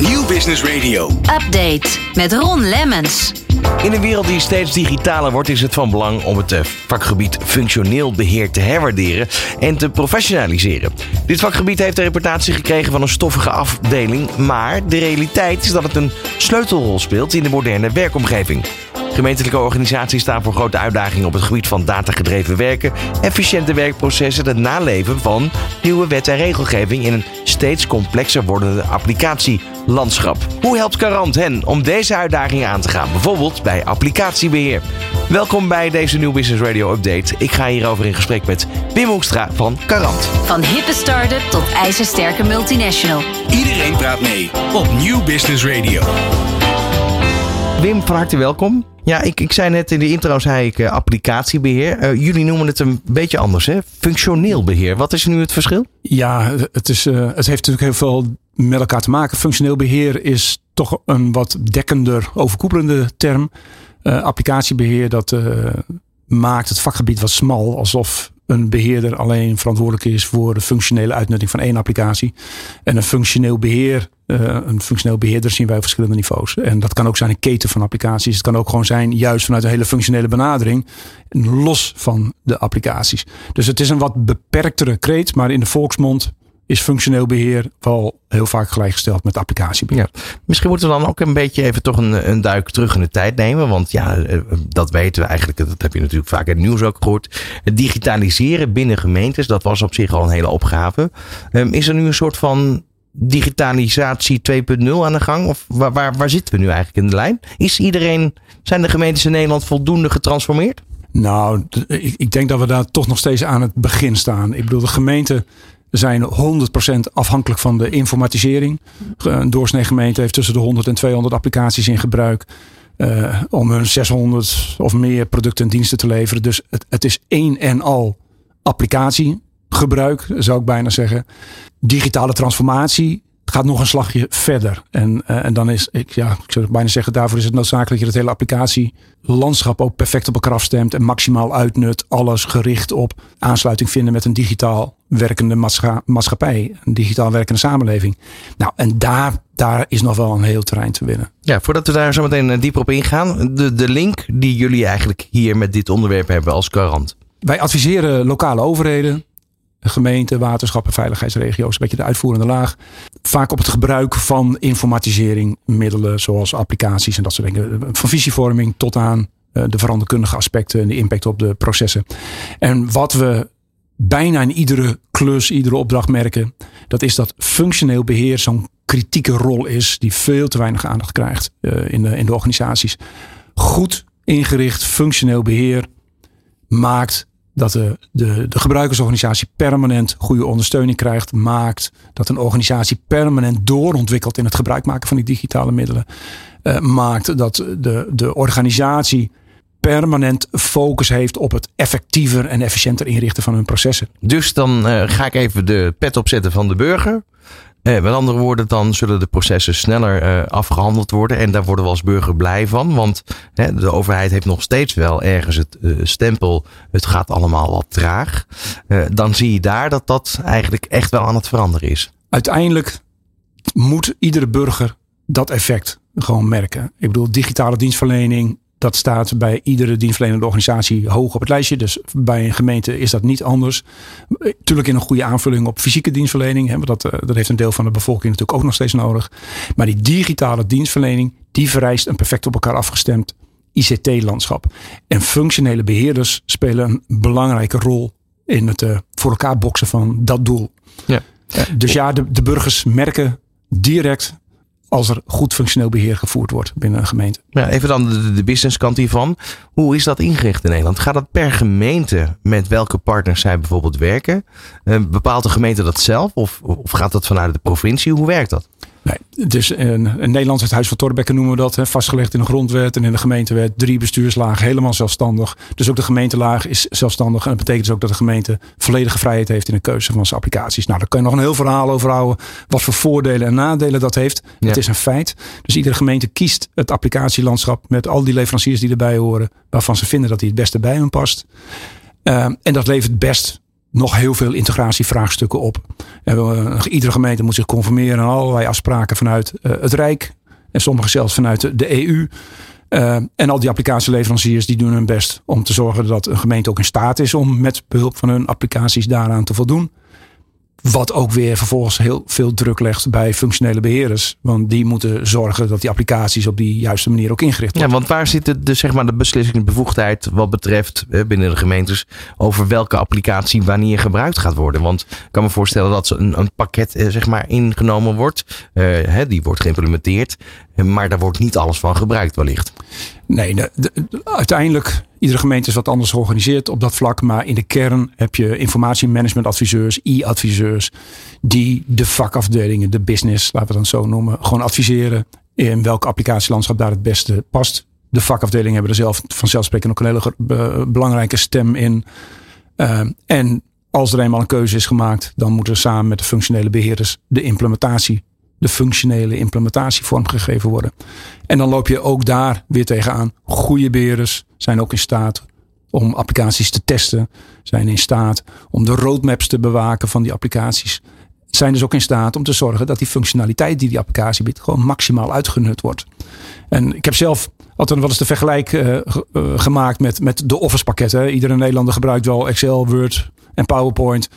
Nieuw Business Radio. Update met Ron Lemmens. In een wereld die steeds digitaler wordt, is het van belang om het eh, vakgebied functioneel beheer te herwaarderen en te professionaliseren. Dit vakgebied heeft de reputatie gekregen van een stoffige afdeling, maar de realiteit is dat het een sleutelrol speelt in de moderne werkomgeving. Gemeentelijke organisaties staan voor grote uitdagingen op het gebied van datagedreven werken, efficiënte werkprocessen, het naleven van nieuwe wet en regelgeving in een steeds complexer wordende applicatielandschap. Hoe helpt Garant hen om deze uitdagingen aan te gaan, bijvoorbeeld bij applicatiebeheer? Welkom bij deze New Business Radio Update. Ik ga hierover in gesprek met Wim Hoekstra van Garant. Van hippe start-up tot ijzersterke multinational. Iedereen praat mee op Nieuw Business Radio. Wim, van harte welkom. Ja, ik, ik zei net in de intro zei ik uh, applicatiebeheer. Uh, jullie noemen het een beetje anders, hè? Functioneel beheer. Wat is nu het verschil? Ja, het, is, uh, het heeft natuurlijk heel veel met elkaar te maken. Functioneel beheer is toch een wat dekkender, overkoepelende term. applicatiebeheer, dat maakt het vakgebied wat smal. Alsof een beheerder alleen verantwoordelijk is voor de functionele uitnutting van één applicatie. En een functioneel beheer, uh, een functioneel beheerder zien wij op verschillende niveaus. En dat kan ook zijn een keten van applicaties. Het kan ook gewoon zijn juist vanuit een hele functionele benadering, los van de applicaties. Dus het is een wat beperktere kreet, maar in de volksmond is functioneel beheer wel heel vaak gelijkgesteld met applicatiebeheer. Ja. Misschien moeten we dan ook een beetje even toch een, een duik terug in de tijd nemen. Want ja, eh, dat weten we eigenlijk, dat heb je natuurlijk vaak in het nieuws ook gehoord. Het digitaliseren binnen gemeentes, dat was op zich al een hele opgave. Um, is er nu een soort van digitalisatie 2.0 aan de gang? Of waar, waar, waar zitten we nu eigenlijk in de lijn? Is iedereen, zijn de gemeentes in Nederland voldoende getransformeerd? Nou, ik, ik denk dat we daar toch nog steeds aan het begin staan. Ik bedoel, de gemeente zijn 100% afhankelijk van de informatisering. Een doorsnee gemeente heeft tussen de 100 en 200 applicaties in gebruik. Uh, om hun 600 of meer producten en diensten te leveren. Dus het, het is één en al applicatiegebruik, zou ik bijna zeggen. Digitale transformatie gaat nog een slagje verder. En, uh, en dan is, ik, ja, ik zou bijna zeggen, daarvoor is het noodzakelijk dat je het hele applicatielandschap ook perfect op elkaar afstemt en maximaal uitnut. Alles gericht op aansluiting vinden met een digitaal werkende maatschappij, een digitaal werkende samenleving. Nou, en daar, daar is nog wel een heel terrein te winnen. Ja, voordat we daar zo meteen eh, dieper op ingaan, de, de link die jullie eigenlijk hier met dit onderwerp hebben als garant. Wij adviseren lokale overheden, gemeenten, waterschappen, veiligheidsregio's, een beetje de uitvoerende laag. Vaak op het gebruik van informatisering, middelen zoals applicaties en dat soort dingen. Van visievorming tot aan eh, de veranderkundige aspecten en de impact op de processen. En wat we bijna in iedere klus, iedere opdracht merken, dat is dat functioneel beheer zo'n kritieke rol is die veel te weinig aandacht krijgt uh, in, de, in de organisaties. Goed ingericht functioneel beheer maakt dat de, de, de gebruikersorganisatie permanent goede ondersteuning krijgt, maakt dat een organisatie permanent doorontwikkelt in het gebruik maken van die digitale middelen, uh, maakt dat de, de organisatie permanent focus heeft op het effectiever en efficiënter inrichten van hun processen. Dus dan uh, ga ik even de pet opzetten van de burger. Eh, met andere woorden, dan zullen de processen sneller uh, afgehandeld worden. En daar worden we als burger blij van. Want de overheid heeft nog steeds wel ergens het uh, stempel. Het gaat allemaal wat traag. Uh, dan zie je daar dat dat eigenlijk echt wel aan het veranderen is. Uiteindelijk moet iedere burger dat effect gewoon merken. Ik bedoel, digitale dienstverlening, dat staat bij iedere dienstverlenende organisatie hoog op het lijstje. Dus bij een gemeente is dat niet anders. Tuurlijk in een goede aanvulling op fysieke dienstverlening. Hè, dat, eh, dat heeft een deel van de bevolking natuurlijk ook nog steeds nodig. Maar die digitale dienstverlening, die vereist een perfect op elkaar afgestemd ICT-landschap. En functionele beheerders spelen een belangrijke rol in het uh, voor elkaar boksen van dat doel. Ja. Uh, dus ja, de, de burgers merken direct als er goed functioneel beheer gevoerd wordt binnen een gemeente. Even dan de, businesskant hiervan. Hoe is dat ingericht in Nederland? Gaat dat per gemeente met welke partners zij bijvoorbeeld werken? Uh, bepaalt de gemeente dat zelf of, of gaat dat vanuit de provincie? Hoe werkt dat? Nee, dus een, een Nederlands het Huis van Torbekken noemen we dat. Hè, vastgelegd in de grondwet en in de gemeentewet. Drie bestuurslagen, helemaal zelfstandig. Dus ook de gemeentelaag is zelfstandig. En dat betekent dus ook dat de gemeente volledige vrijheid heeft in de keuze van zijn applicaties. Nou, daar kan je nog een heel verhaal over houden. Wat voor voordelen en nadelen dat heeft. Ja. Het is een feit. Dus iedere gemeente kiest het applicatielandschap met al die leveranciers die erbij horen. Waarvan ze vinden dat die het beste bij hen past. Uh, en dat levert best nog heel veel integratievraagstukken op. En iedere gemeente moet zich conformeren aan allerlei afspraken vanuit het Rijk. En sommige zelfs vanuit de EU. Uh, en al die applicatieleveranciers die doen hun best om te zorgen dat een gemeente ook in staat is om met behulp van hun applicaties daaraan te voldoen. Wat ook weer vervolgens heel veel druk legt bij functionele beheerders. Want die moeten zorgen dat die applicaties op die juiste manier ook ingericht worden. Ja, want waar zit de, de, zeg maar de beslissingbevoegdheid wat betreft binnen de gemeentes over welke applicatie wanneer gebruikt gaat worden? Want ik kan me voorstellen dat een, een pakket eh, zeg maar ingenomen wordt. Uh, hè, die wordt geïmplementeerd. Maar daar wordt niet alles van gebruikt wellicht. Nee, de, uiteindelijk, iedere gemeente is wat anders georganiseerd op dat vlak. Maar in de kern heb je informatiemanagementadviseurs, e-adviseurs, die de vakafdelingen, de business, laten we dan zo noemen, gewoon adviseren in welk applicatielandschap daar het beste past. De vakafdelingen hebben er zelf vanzelfsprekend ook een hele belangrijke stem in. Uh, en als er eenmaal een keuze is gemaakt, dan moeten we samen met de functionele beheerders de implementatie de functionele implementatie vormgegeven worden. En dan loop je ook daar weer tegenaan. Goede beheerders zijn ook in staat om applicaties te testen, zijn in staat om de roadmaps te bewaken van die applicaties. Zijn dus ook in staat om te zorgen dat die functionaliteit die die applicatie biedt gewoon maximaal uitgenut wordt. En ik heb zelf altijd wel eens de vergelijk uh, gemaakt met, met de Office pakketten. Iedere Nederlander gebruikt wel Excel, Word en PowerPoint.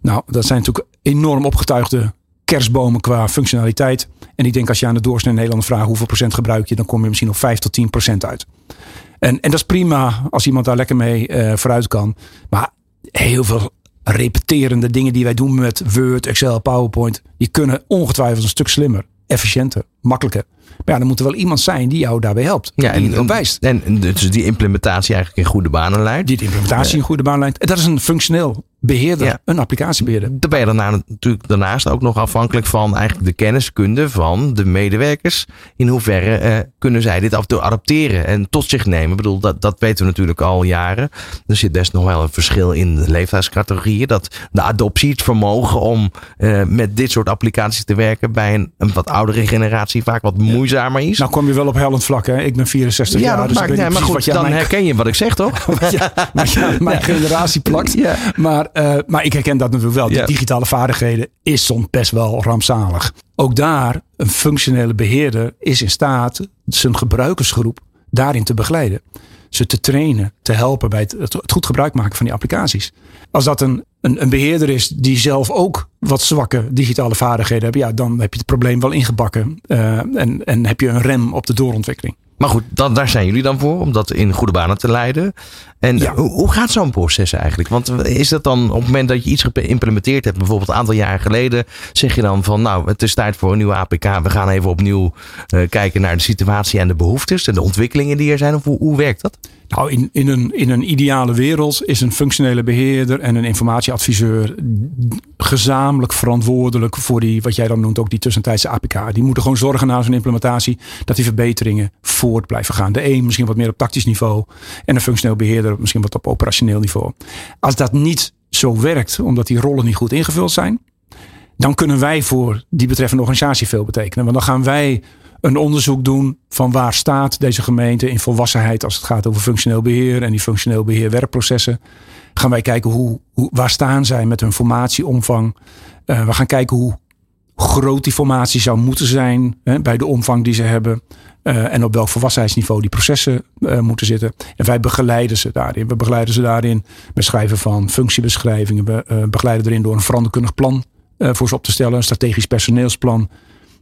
Nou, dat zijn natuurlijk enorm opgetuigde kerstbomen qua functionaliteit. En ik denk als je aan de doorsnee Nederlander vraagt hoeveel procent gebruik je, dan kom je misschien op 5 tot 10 procent uit. En, en dat is prima als iemand daar lekker mee uh, vooruit kan. Maar heel veel repeterende dingen die wij doen met Word, Excel, PowerPoint, die kunnen ongetwijfeld een stuk slimmer, efficiënter, makkelijker. Maar ja, er moet er wel iemand zijn die jou daarbij helpt. Ja, en, en wijst. En, dus die implementatie eigenlijk in goede banen leidt. Die de implementatie in goede banen leidt. En dat is een functioneel beheerder, een applicatiebeheerder. Dan ben je daarna, natuurlijk daarnaast ook nog afhankelijk van eigenlijk de kenniskunde van de medewerkers. In hoeverre eh, kunnen zij dit af en toe adapteren en tot zich nemen. Ik bedoel, dat, dat weten we natuurlijk al jaren. Er zit best nog wel een verschil in de leeftijdscategorieën. Dat de adoptie, het vermogen om eh, met dit soort applicaties te werken bij een, een wat oudere generatie vaak wat moeizamer is. Nou kom je wel op hellend vlak. Hè? Ik ben 64 ja, jaar. Dat dus maakt, nee, maar goed, dan herken je wat ik zeg toch? ja, mijn generatie plakt. Ja. Maar uh, maar ik herken dat natuurlijk wel. Die digitale vaardigheden is soms best wel rampzalig. Ook daar, een functionele beheerder is in staat zijn gebruikersgroep daarin te begeleiden. Ze te trainen, te helpen bij het, het, goed gebruik maken van die applicaties. Als dat een, een, een, beheerder is die zelf ook wat zwakke digitale vaardigheden heeft, ja, dan heb je het probleem wel ingebakken. Uh, en, en heb je een rem op de doorontwikkeling. Maar goed, dan, daar zijn jullie dan voor, om dat in goede banen te leiden. En hoe, hoe, gaat zo'n proces eigenlijk? Want is dat dan op het moment dat je iets geïmplementeerd hebt, bijvoorbeeld een aantal jaar geleden, zeg je dan van nou, het is tijd voor een nieuwe APK. We gaan even opnieuw uh, kijken naar de situatie en de behoeftes en de ontwikkelingen die er zijn. Of hoe, hoe werkt dat? Nou, in, in, een, in een ideale wereld is een functionele beheerder en een informatieadviseur gezamenlijk verantwoordelijk voor die, wat jij dan noemt, ook die tussentijdse APK. Die moeten gewoon zorgen na zo'n implementatie dat die verbeteringen voort blijven gaan. De een misschien wat meer op tactisch niveau en een functioneel beheerder misschien wat op operationeel niveau. Als dat niet zo werkt, omdat die rollen niet goed ingevuld zijn, dan kunnen wij voor die betreffende organisatie veel betekenen. Want dan gaan wij een onderzoek doen van waar staat deze gemeente in volwassenheid als het gaat over functioneel beheer en die functioneel beheer werkprocessen. Gaan wij kijken hoe, hoe waar staan zij met hun formatieomvang. Uh, we gaan kijken hoe groot die formatie zou moeten zijn hè, bij de omvang die ze hebben. Uh, en op welk volwassenheidsniveau die processen uh, moeten zitten. En wij begeleiden ze daarin. We begeleiden ze daarin met schrijven van functiebeschrijvingen. We begeleiden erin door een veranderkundig plan voor ze op te stellen. Een strategisch personeelsplan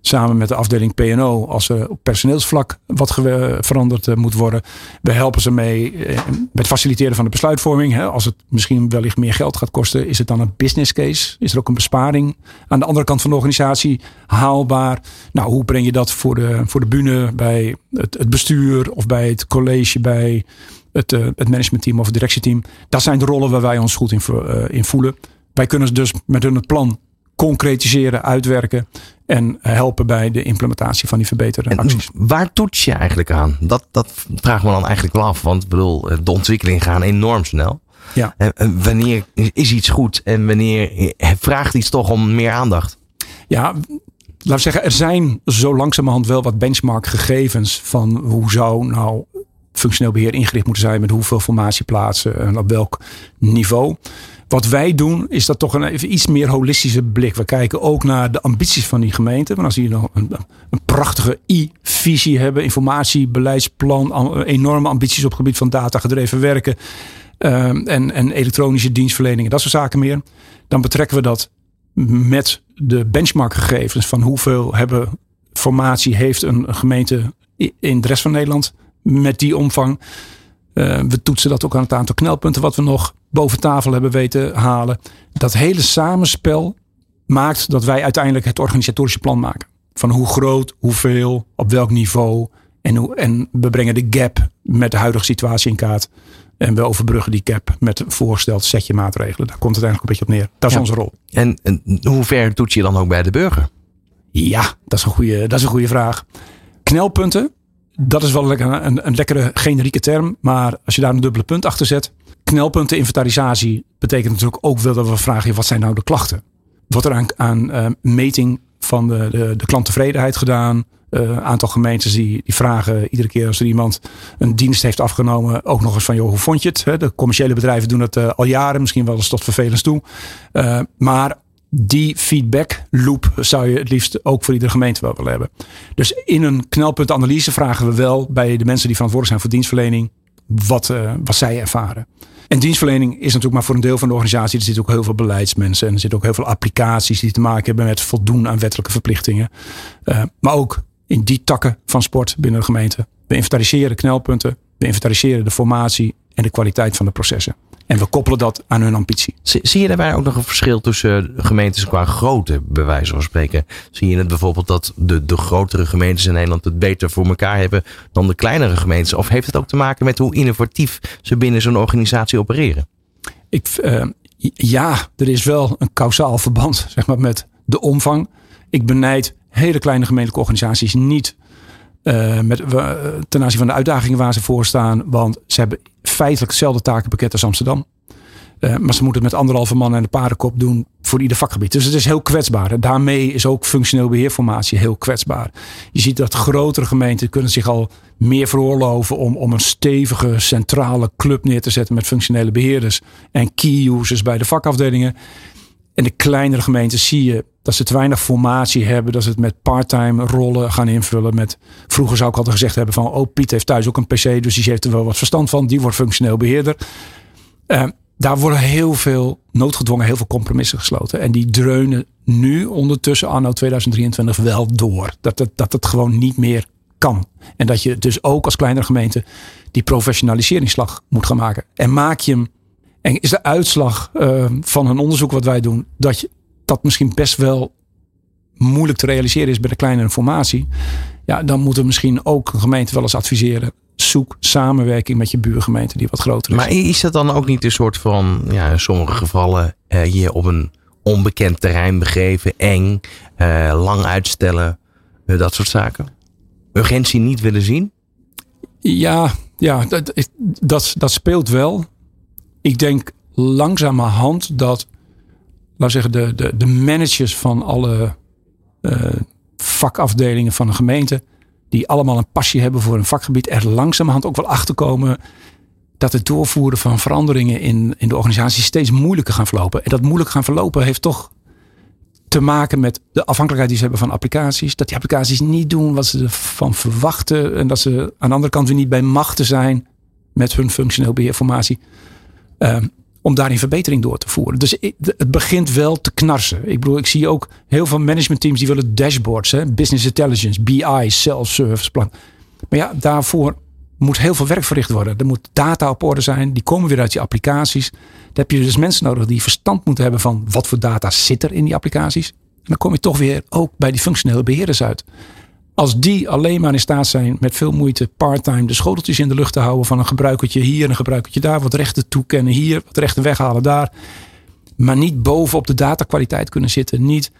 samen met de afdeling PNO als er op personeelsvlak wat veranderd eh, moet worden. We helpen ze mee eh, met faciliteren van de besluitvorming. Als het misschien wellicht meer geld gaat kosten, is het dan een business case? Is er ook een besparing aan de andere kant van de organisatie haalbaar? Nou, hoe breng je dat voor de, voor de bühne bij het, het bestuur of bij het college, bij het, uh, het managementteam of het directieteam? Dat zijn de rollen waar wij ons goed in, in voelen. Wij kunnen dus met hun het plan concretiseren, uitwerken en helpen bij de implementatie van die verbeterde acties. Waar toets je eigenlijk aan? Dat, dat vragen we dan eigenlijk wel af. Want ik bedoel, de ontwikkelingen gaan enorm snel. Ja. En wanneer is iets goed en wanneer vraagt iets toch om meer aandacht? Ja, laten we zeggen, er zijn zo langzamerhand wel wat benchmark gegevens van hoe zou nou functioneel beheer ingericht moeten zijn met hoeveel formatieplaatsen en op welk niveau. Wat wij doen is dat toch een even iets meer holistische blik. We kijken ook naar de ambities van die gemeente. Want als die nog een, een prachtige I-visie hebben, informatie, beleidsplan, enorme ambities op het gebied van data gedreven werken um, en, en elektronische dienstverlening en dat soort zaken meer. Dan betrekken we dat met de benchmarkgegevens van hoeveel hebben formatie heeft een gemeente in de rest van Nederland met die omvang. Uh, we toetsen dat ook aan het aantal knelpunten wat we nog boven tafel hebben weten halen. Dat hele samenspel maakt dat wij uiteindelijk het organisatorische plan maken. Van hoe groot, hoeveel, op welk niveau. En, hoe, en we brengen de gap met de huidige situatie in kaart. En we overbruggen die gap met een voorgesteld setje maatregelen. Daar komt het eigenlijk een beetje op neer. Dat is onze rol. En, en hoe ver toets je dan ook bij de burger? Ja, dat is een goede, dat is een goede vraag. Knelpunten, dat is wel een, een, een lekkere generieke term. Maar als je daar een dubbele punt achter zet. Knelpunten inventarisatie betekent natuurlijk ook wel dat we vragen: wat zijn nou de klachten? Wordt er aan, uh, meting van de, de, de klanttevredenheid gedaan? Uh, aantal gemeentes die, die vragen iedere keer als er iemand een dienst heeft afgenomen, ook nog eens van joh, hoe vond je het? De commerciële bedrijven doen het uh, al jaren, misschien wel eens tot vervelend toe. Maar die feedback loop zou je het liefst ook voor iedere gemeente wel willen hebben. Dus in een knelpuntanalyse vragen we wel bij de mensen die verantwoordelijk zijn voor dienstverlening wat, uh, wat zij ervaren. En dienstverlening is natuurlijk maar voor een deel van de organisatie. Er zitten ook heel veel beleidsmensen en er zitten ook heel veel applicaties die te maken hebben met voldoen aan wettelijke verplichtingen. Uh, maar ook in die takken van sport binnen de gemeente. We inventariseren knelpunten, we inventariseren de formatie en de kwaliteit van de processen. En we koppelen dat aan hun ambitie. Zie je daarbij ook nog een verschil tussen gemeentes qua grootte, bij wijze van spreken? Zie je het bijvoorbeeld dat de, de grotere gemeentes in Nederland het beter voor elkaar hebben dan de kleinere gemeentes? Of heeft het ook te maken met hoe innovatief ze binnen zo'n organisatie opereren? Ik, uh, ja, er is wel een kausaal verband zeg maar, met de omvang. Ik benijd hele kleine gemeentelijke organisaties niet uh, met, uh, ten aanzien van de uitdagingen waar ze voor staan. Want ze hebben feitelijk hetzelfde takenpakket als Amsterdam. Uh, maar ze moeten het met anderhalve man en de paardenkop doen voor ieder vakgebied. Dus het is heel kwetsbaar. Daarmee is ook functioneel beheerformatie heel kwetsbaar. Je ziet dat grotere gemeenten kunnen zich al meer veroorloven om, om een stevige centrale club neer te zetten met functionele beheerders en key users bij de vakafdelingen. En de kleinere gemeentes zie je dat ze te weinig formatie hebben. Dat ze het met parttime rollen gaan invullen. Met, vroeger zou ik altijd gezegd hebben van... oh, Piet heeft thuis ook een pc, dus die heeft er wel wat verstand van. Die wordt functioneel beheerder. Uh, daar worden heel veel, noodgedwongen, heel veel compromissen gesloten. En die dreunen nu ondertussen anno 2023 wel door. Dat dat het gewoon niet meer kan. En dat je dus ook als kleinere gemeente die professionaliseringsslag moet gaan maken. En maak je hem en is de uitslag uh, van een onderzoek wat wij doen, dat je, dat misschien best wel moeilijk te realiseren is bij de kleinere formatie. Ja, dan moeten we misschien ook een gemeente wel eens adviseren. Zoek samenwerking met je buurgemeente die wat groter is. Maar is dat dan ook niet een soort van, ja, in sommige gevallen uh, je op een onbekend terrein begeven, eng, uh, lang uitstellen, uh, dat soort zaken? Urgentie niet willen zien? Ja, ja dat, dat, dat speelt wel ik denk langzamerhand dat, laat zeggen, de, de, de managers van alle uh, vakafdelingen van een gemeente, die allemaal een passie hebben voor een vakgebied, er langzamerhand ook wel achter komen dat het doorvoeren van veranderingen in, in de organisatie steeds moeilijker gaan verlopen. En dat moeilijk gaan verlopen heeft toch te maken met de afhankelijkheid die ze hebben van applicaties. Dat die applicaties niet doen wat ze ervan verwachten. En dat ze aan de andere kant weer niet bij machten zijn met hun functioneel beheerformatie. Um, om daarin verbetering door te voeren. Dus het begint wel te knarsen. Ik bedoel, ik zie ook heel veel managementteams die willen dashboards, hè, business intelligence, BI, self-service plan. Maar ja, daarvoor moet heel veel werk verricht worden. Er moet data op orde zijn. Die komen weer uit die applicaties. Dan heb je dus mensen nodig die verstand moeten hebben van wat voor data zit er in die applicaties. En dan kom je toch weer ook bij die functionele beheerders uit. Als die alleen maar in staat zijn met veel moeite part-time de schoteltjes in de lucht te houden van een gebruikertje hier en een gebruikertje daar, wat rechten toekennen hier, wat rechten weghalen daar, maar niet bovenop de datakwaliteit kunnen zitten, niet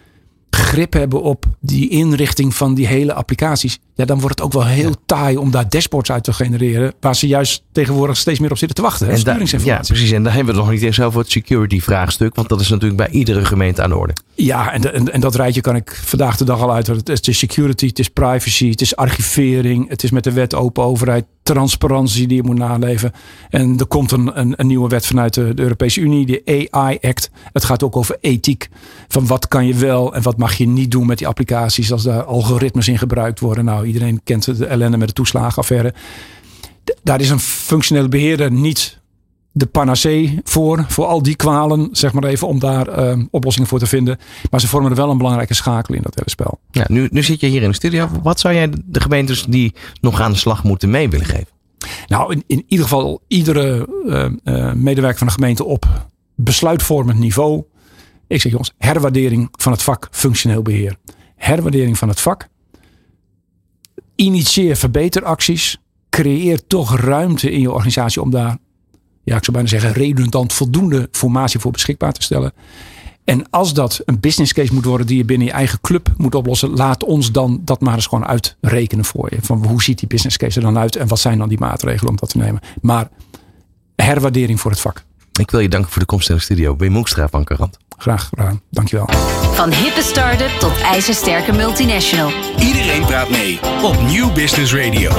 grip hebben op die inrichting van die hele applicaties, Ja, dan wordt het ook wel heel taai om daar dashboards uit te genereren. Waar ze juist tegenwoordig steeds meer op zitten te wachten. Hè? En ja, precies. En daar hebben we nog niet eens over het security vraagstuk. Want dat is natuurlijk bij iedere gemeente aan de orde. Ja, en, de- en, en dat rijtje kan ik vandaag de dag al uit. Het is- Het is security, het is privacy, het is archivering. Het is met de wet open overheid, transparantie die je moet naleven. En er komt een, een, een nieuwe wet vanuit de, de Europese Unie, de AI Act. Het gaat ook over ethiek. Van wat kan je wel en wat mag je niet doen met die applicaties als daar algoritmes in gebruikt worden. Nou, iedereen kent de ellende met de toeslagenaffaire. Daar is een functionele beheerder niet de panacee voor, voor al die kwalen, zeg maar even, om daar eh, oplossingen voor te vinden. Maar ze vormen er wel een belangrijke schakel in dat hele spel. Ja, nu, nu zit je hier in de studio. Wat zou jij de gemeentes die nog aan de slag moeten mee willen geven? Nou, in, in ieder geval iedere eh, eh, medewerker van de gemeente op besluitvormend niveau. Ik zeg jongens, herwaardering van het vak functioneel beheer. Herwaardering van het vak. Initieer verbeteracties. Creëer toch ruimte in je organisatie om daar, ja, ik zou bijna zeggen, redundant voldoende formatie voor beschikbaar te stellen. En als dat een business case moet worden die je binnen je eigen club moet oplossen, laat ons dan dat maar eens gewoon uitrekenen voor je. Van hoe ziet die business case er dan uit en wat zijn dan die maatregelen om dat te nemen. Maar herwaardering voor het vak. Ik wil je danken voor de komst in de studio. Wim Hoekstra van Garant. Graag gedaan. Dankjewel. Van hippe start-up tot ijzersterke multinational. Iedereen praat mee op Nieuw Business Radio.